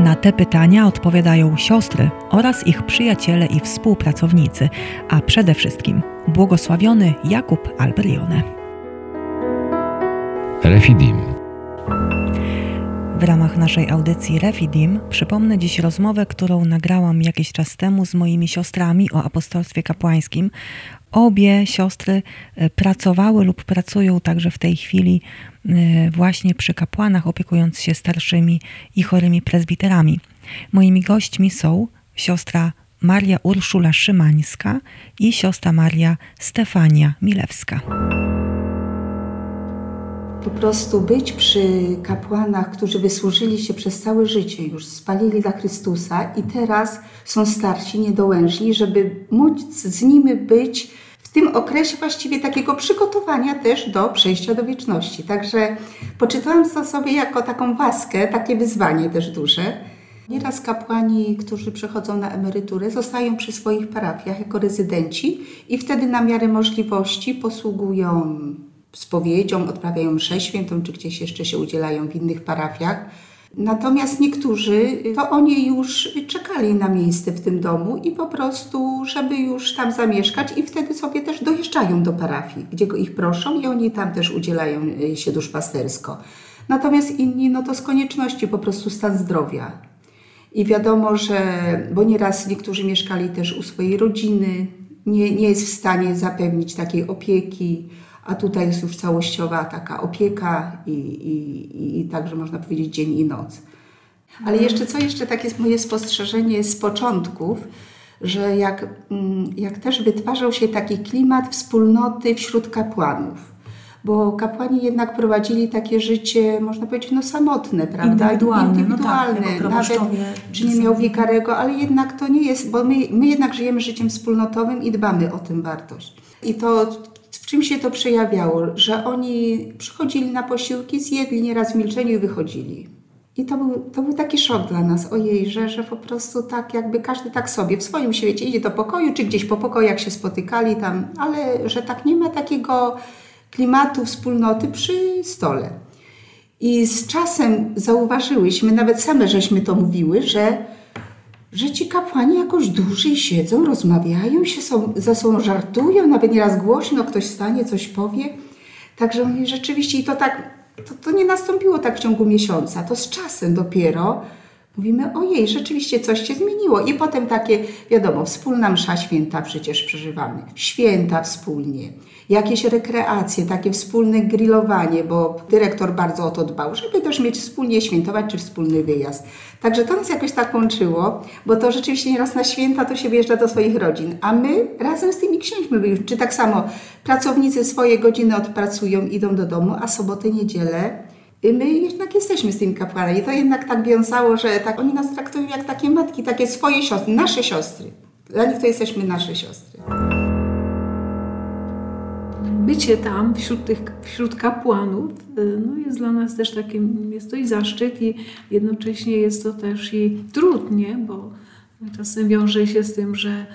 Na te pytania odpowiadają siostry oraz ich przyjaciele i współpracownicy, a przede wszystkim błogosławiony Jakub Albrione. Refidim. W ramach naszej audycji Refidim przypomnę dziś rozmowę, którą nagrałam jakiś czas temu z moimi siostrami o apostolstwie kapłańskim. Obie siostry e, pracowały lub pracują także w tej chwili e, właśnie przy kapłanach, opiekując się starszymi i chorymi prezbiterami. Moimi gośćmi są siostra Maria Urszula Szymańska i siostra Maria Stefania Milewska po prostu być przy kapłanach, którzy wysłużyli się przez całe życie, już spalili dla Chrystusa i teraz są starsi, niedołężni, żeby móc z nimi być w tym okresie właściwie takiego przygotowania też do przejścia do wieczności. Także poczytałam to sobie jako taką łaskę, takie wyzwanie też duże. Nieraz kapłani, którzy przechodzą na emeryturę, zostają przy swoich parafiach jako rezydenci i wtedy na miarę możliwości posługują spowiedzią, odprawiają mszę świętą, czy gdzieś jeszcze się udzielają w innych parafiach. Natomiast niektórzy, to oni już czekali na miejsce w tym domu i po prostu, żeby już tam zamieszkać i wtedy sobie też dojeżdżają do parafii, gdzie go ich proszą i oni tam też udzielają e, się duszpastersko. Natomiast inni, no to z konieczności po prostu stan zdrowia. I wiadomo, że, bo nieraz niektórzy mieszkali też u swojej rodziny, nie, nie jest w stanie zapewnić takiej opieki, a tutaj jest już całościowa taka opieka i, i, i także można powiedzieć dzień i noc. Ale jeszcze co jeszcze takie jest moje spostrzeżenie z początków, że jak, mm, jak też wytwarzał się taki klimat wspólnoty wśród kapłanów bo kapłani jednak prowadzili takie życie, można powiedzieć, no samotne, prawda? Indywidualne. Indywidualne. No tak, Nawet, czy nie miał wikarego, ale jednak to nie jest, bo my, my jednak żyjemy życiem wspólnotowym i dbamy o tę wartość. I to czym się to przejawiało? Że oni przychodzili na posiłki, zjedli nieraz w milczeniu i wychodzili. I to był, to był taki szok dla nas, ojej, że, że po prostu tak jakby każdy tak sobie w swoim świecie idzie do pokoju, czy gdzieś po pokojach się spotykali tam, ale że tak nie ma takiego klimatu wspólnoty przy stole. I z czasem zauważyłyśmy, nawet same żeśmy to mówiły, że że ci kapłani jakoś dłużej siedzą, rozmawiają się są, ze sobą, żartują, nawet nieraz głośno ktoś stanie, coś powie. Także mówię, rzeczywiście i to tak, to, to nie nastąpiło tak w ciągu miesiąca, to z czasem dopiero mówimy, ojej, rzeczywiście coś się zmieniło. I potem takie, wiadomo, wspólna msza święta przecież przeżywamy, święta wspólnie jakieś rekreacje, takie wspólne grillowanie, bo dyrektor bardzo o to dbał, żeby też mieć wspólnie świętować czy wspólny wyjazd. Także to nas jakoś tak łączyło, bo to rzeczywiście nieraz na święta to się wyjeżdża do swoich rodzin, a my razem z tymi księćmi, czy tak samo pracownicy swoje godziny odpracują, idą do domu, a sobotę, niedzielę my jednak jesteśmy z tymi kapłanami. I to jednak tak wiązało, że tak oni nas traktują jak takie matki, takie swoje siostry, nasze siostry. Dla nich to jesteśmy nasze siostry bycie tam wśród tych wśród kapłanów y, no jest dla nas też takim, jest to i zaszczyt i jednocześnie jest to też i trud, nie? Bo czasem wiąże się z tym, że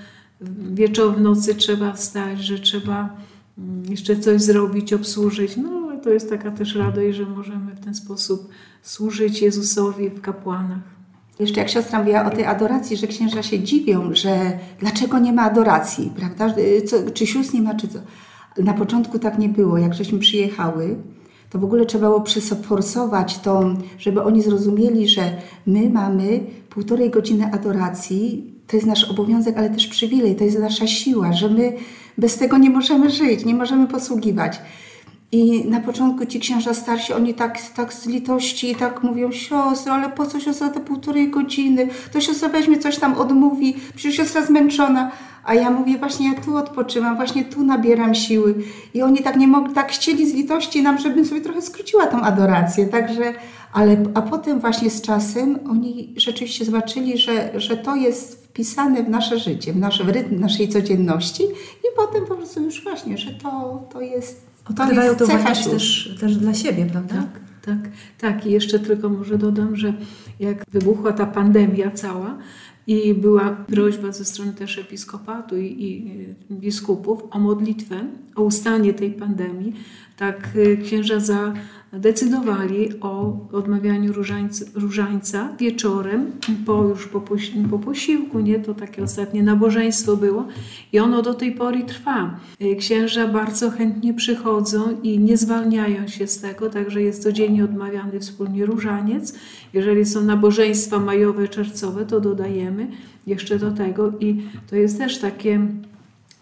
wieczór w nocy trzeba wstać, że trzeba mm, jeszcze coś zrobić, obsłużyć. No to jest taka też radość, że możemy w ten sposób służyć Jezusowi w kapłanach. Jeszcze jak siostra mówiła o tej adoracji, że księża się dziwią, że dlaczego nie ma adoracji, prawda? Co, czy sióstr nie ma, czy co. Na początku tak nie było. Jak żeśmy przyjechały, to w ogóle trzeba było przeforsować to, żeby oni zrozumieli, że my mamy półtorej godziny adoracji. To jest nasz obowiązek, ale też przywilej, to jest nasza siła, że my bez tego nie możemy żyć, nie możemy posługiwać. I na początku ci księża starsi, oni tak, tak z litości tak mówią, siostro, ale po co siostra te półtorej godziny? To siostra weźmie coś tam odmówi, przecież siostra zmęczona. A ja mówię, właśnie ja tu odpoczywam, właśnie tu nabieram siły. I oni tak nie mogli, tak chcieli z litości nam, żebym sobie trochę skróciła tą adorację. Także, ale, a potem właśnie z czasem oni rzeczywiście zobaczyli, że, że to jest wpisane w nasze życie, w nasz w rytm naszej codzienności i potem po prostu już właśnie, że to, to jest Odkrywają to sióstr. też, też dla siebie, prawda? Tak, tak, tak. I jeszcze tylko może dodam, że jak wybuchła ta pandemia cała i była prośba ze strony też episkopatu i, i biskupów o modlitwę, o ustanie tej pandemii, tak y, księża zadecydowali o odmawianiu różańca, różańca wieczorem, po, już po, po posiłku, nie? To takie ostatnie nabożeństwo było i ono do tej pory trwa. Y, Księża bardzo chętnie przychodzą i nie zwalniają się z tego, także jest codziennie odmawiany wspólnie różaniec. Jeżeli są nabożeństwa majowe, czerwcowe, to dodajemy jeszcze do tego i to jest też takie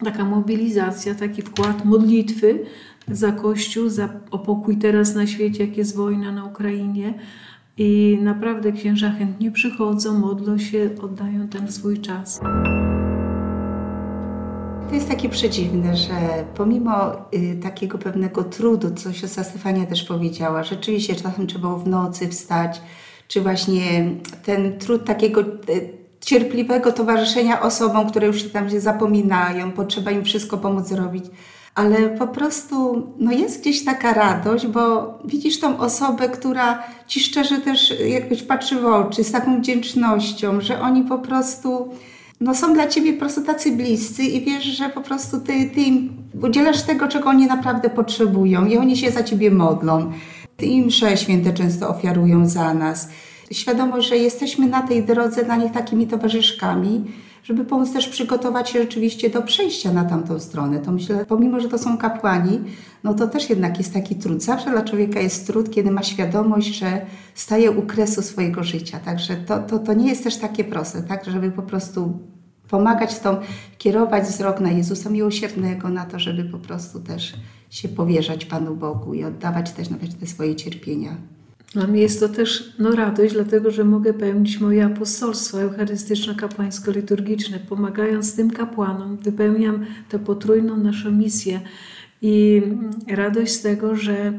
taka mobilizacja, taki wkład modlitwy za Kościół, za o pokój teraz na świecie, jak jest wojna na Ukrainie. I naprawdę księża chętnie przychodzą, modlą się, oddają ten swój czas. To jest takie przedziwne, że pomimo y, takiego pewnego trudu, co siostra Stefania też powiedziała, rzeczywiście czasem trzeba w nocy wstać, czy właśnie ten trud takiego y, cierpliwego towarzyszenia osobom, które już się tam się zapominają, potrzeba im wszystko pomóc zrobić. Ale po prostu no jest gdzieś taka radość, bo widzisz tą osobę, która ci szczerze też jakoś patrzy w oczy, z taką wdzięcznością, że oni po prostu no są dla ciebie po prostu tacy bliscy i wiesz, że po prostu ty, ty im udzielasz tego, czego oni naprawdę potrzebują i oni się za ciebie modlą. Ty im święte często ofiarują za nas. Świadomość, że jesteśmy na tej drodze dla nich takimi towarzyszkami, żeby pomóc też przygotować się rzeczywiście do przejścia na tamtą stronę. To myślę, pomimo, że to są kapłani, no to też jednak jest taki trud. Zawsze dla człowieka jest trud, kiedy ma świadomość, że staje u kresu swojego życia. Także to, to, to nie jest też takie proste, tak, żeby po prostu pomagać tą, kierować wzrok na Jezusa Miłosiernego, na to, żeby po prostu też się powierzać Panu Bogu i oddawać też nawet te swoje cierpienia. Dla mnie jest to też no, radość, dlatego że mogę pełnić moje apostolstwo eucharystyczno-kapłańsko-liturgiczne. Pomagając tym kapłanom, wypełniam tę potrójną naszą misję. I radość z tego, że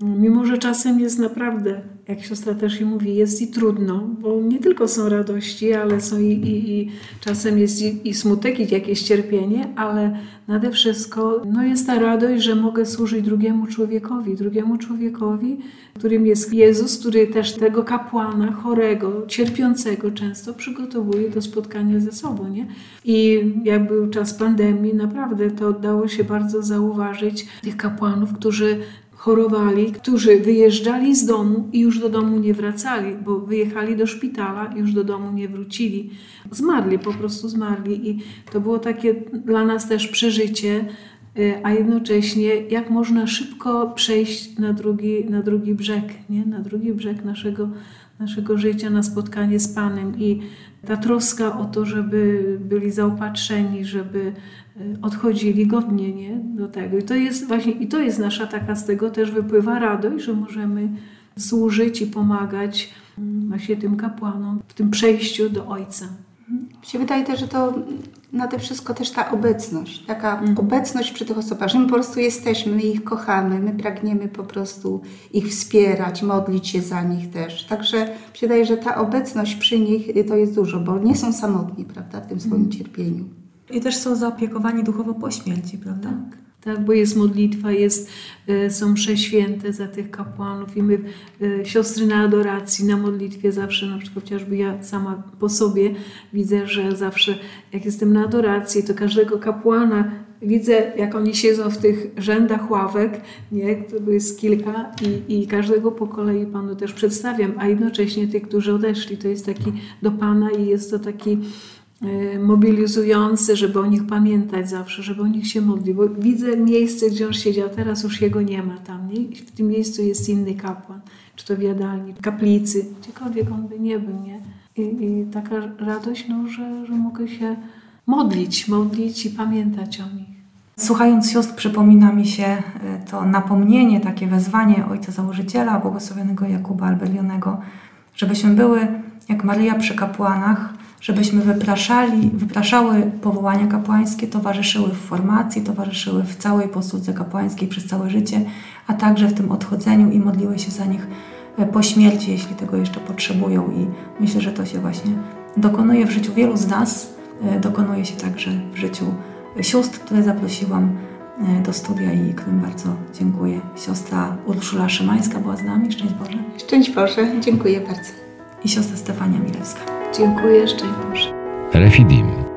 mimo, że czasem jest naprawdę, jak siostra też i mówi, jest i trudno, bo nie tylko są radości, ale są i, i, i czasem jest i, i smutek, i jakieś cierpienie, ale nade wszystko no jest ta radość, że mogę służyć drugiemu człowiekowi, drugiemu człowiekowi, którym jest Jezus, który też tego kapłana chorego, cierpiącego często przygotowuje do spotkania ze sobą. Nie? I jak był czas pandemii, naprawdę to dało się bardzo zauważyć tych kapłanów, którzy chorowali, którzy wyjeżdżali z domu i już do domu nie wracali, bo wyjechali do szpitala już do domu nie wrócili. Zmarli, po prostu zmarli. I to było takie dla nas też przeżycie, y, a jednocześnie jak można szybko przejść na drugi, na drugi brzeg, nie? na drugi brzeg naszego, naszego życia, na spotkanie z Panem. I ta troska o to, żeby byli zaopatrzeni, żeby odchodzili godnie nie? do tego. I to jest właśnie, i to jest nasza taka, z tego też wypływa radość, że możemy służyć i pomagać mm, właśnie tym kapłanom w tym przejściu do Ojca. Się wydaje też, że to nade wszystko też ta obecność, taka Mhm. obecność przy tych osobach, że my po prostu jesteśmy, my ich kochamy, my pragniemy po prostu ich wspierać, modlić się za nich też. Także mi się wydaje, że ta obecność przy nich y, to jest dużo, bo nie są samotni, prawda, w tym swoim Mhm. cierpieniu. I też są zaopiekowani duchowo po śmierci, prawda? Tak, bo jest modlitwa, jest, y, są msze święte za tych kapłanów i my, y, siostry na adoracji, na modlitwie zawsze, na przykład chociażby ja sama po sobie widzę, że zawsze jak jestem na adoracji, to każdego kapłana widzę, jak oni siedzą w tych rzędach ławek, nie, to jest kilka i, i każdego po kolei Panu też przedstawiam, a jednocześnie tych, którzy odeszli, to jest taki do Pana i jest to taki e, mobilizujący, żeby o nich pamiętać zawsze, żeby o nich się modlić, bo widzę miejsce, gdzie on siedział, teraz już jego nie ma tam, nie? W tym miejscu jest inny kapłan, czy to w jadalni, kaplicy, gdziekolwiek on by nie był, nie? I, i taka radość, no, że, że mogę się modlić, modlić i pamiętać o nich. Słuchając sióstr przypomina mi się e, to napomnienie, takie wezwanie ojca założyciela, błogosławionego Jakuba Albelionego, żebyśmy były jak Maria przy kapłanach, żebyśmy wypraszali, wypraszały powołania kapłańskie, towarzyszyły w formacji, towarzyszyły w całej posłudze kapłańskiej przez całe życie, a także w tym odchodzeniu i modliły się za nich e, po śmierci, jeśli tego jeszcze potrzebują. I myślę, że to się właśnie dokonuje w życiu wielu z nas, e, dokonuje się także w życiu sióstr, które zaprosiłam e, do studia i którym bardzo dziękuję. Siostra Urszula Szymańska była z nami, szczęść Boże, Szczęść Boże, dziękuję bardzo. i siostra Stefania Milewska. Dziękuję, szczęść Boże. Refidim.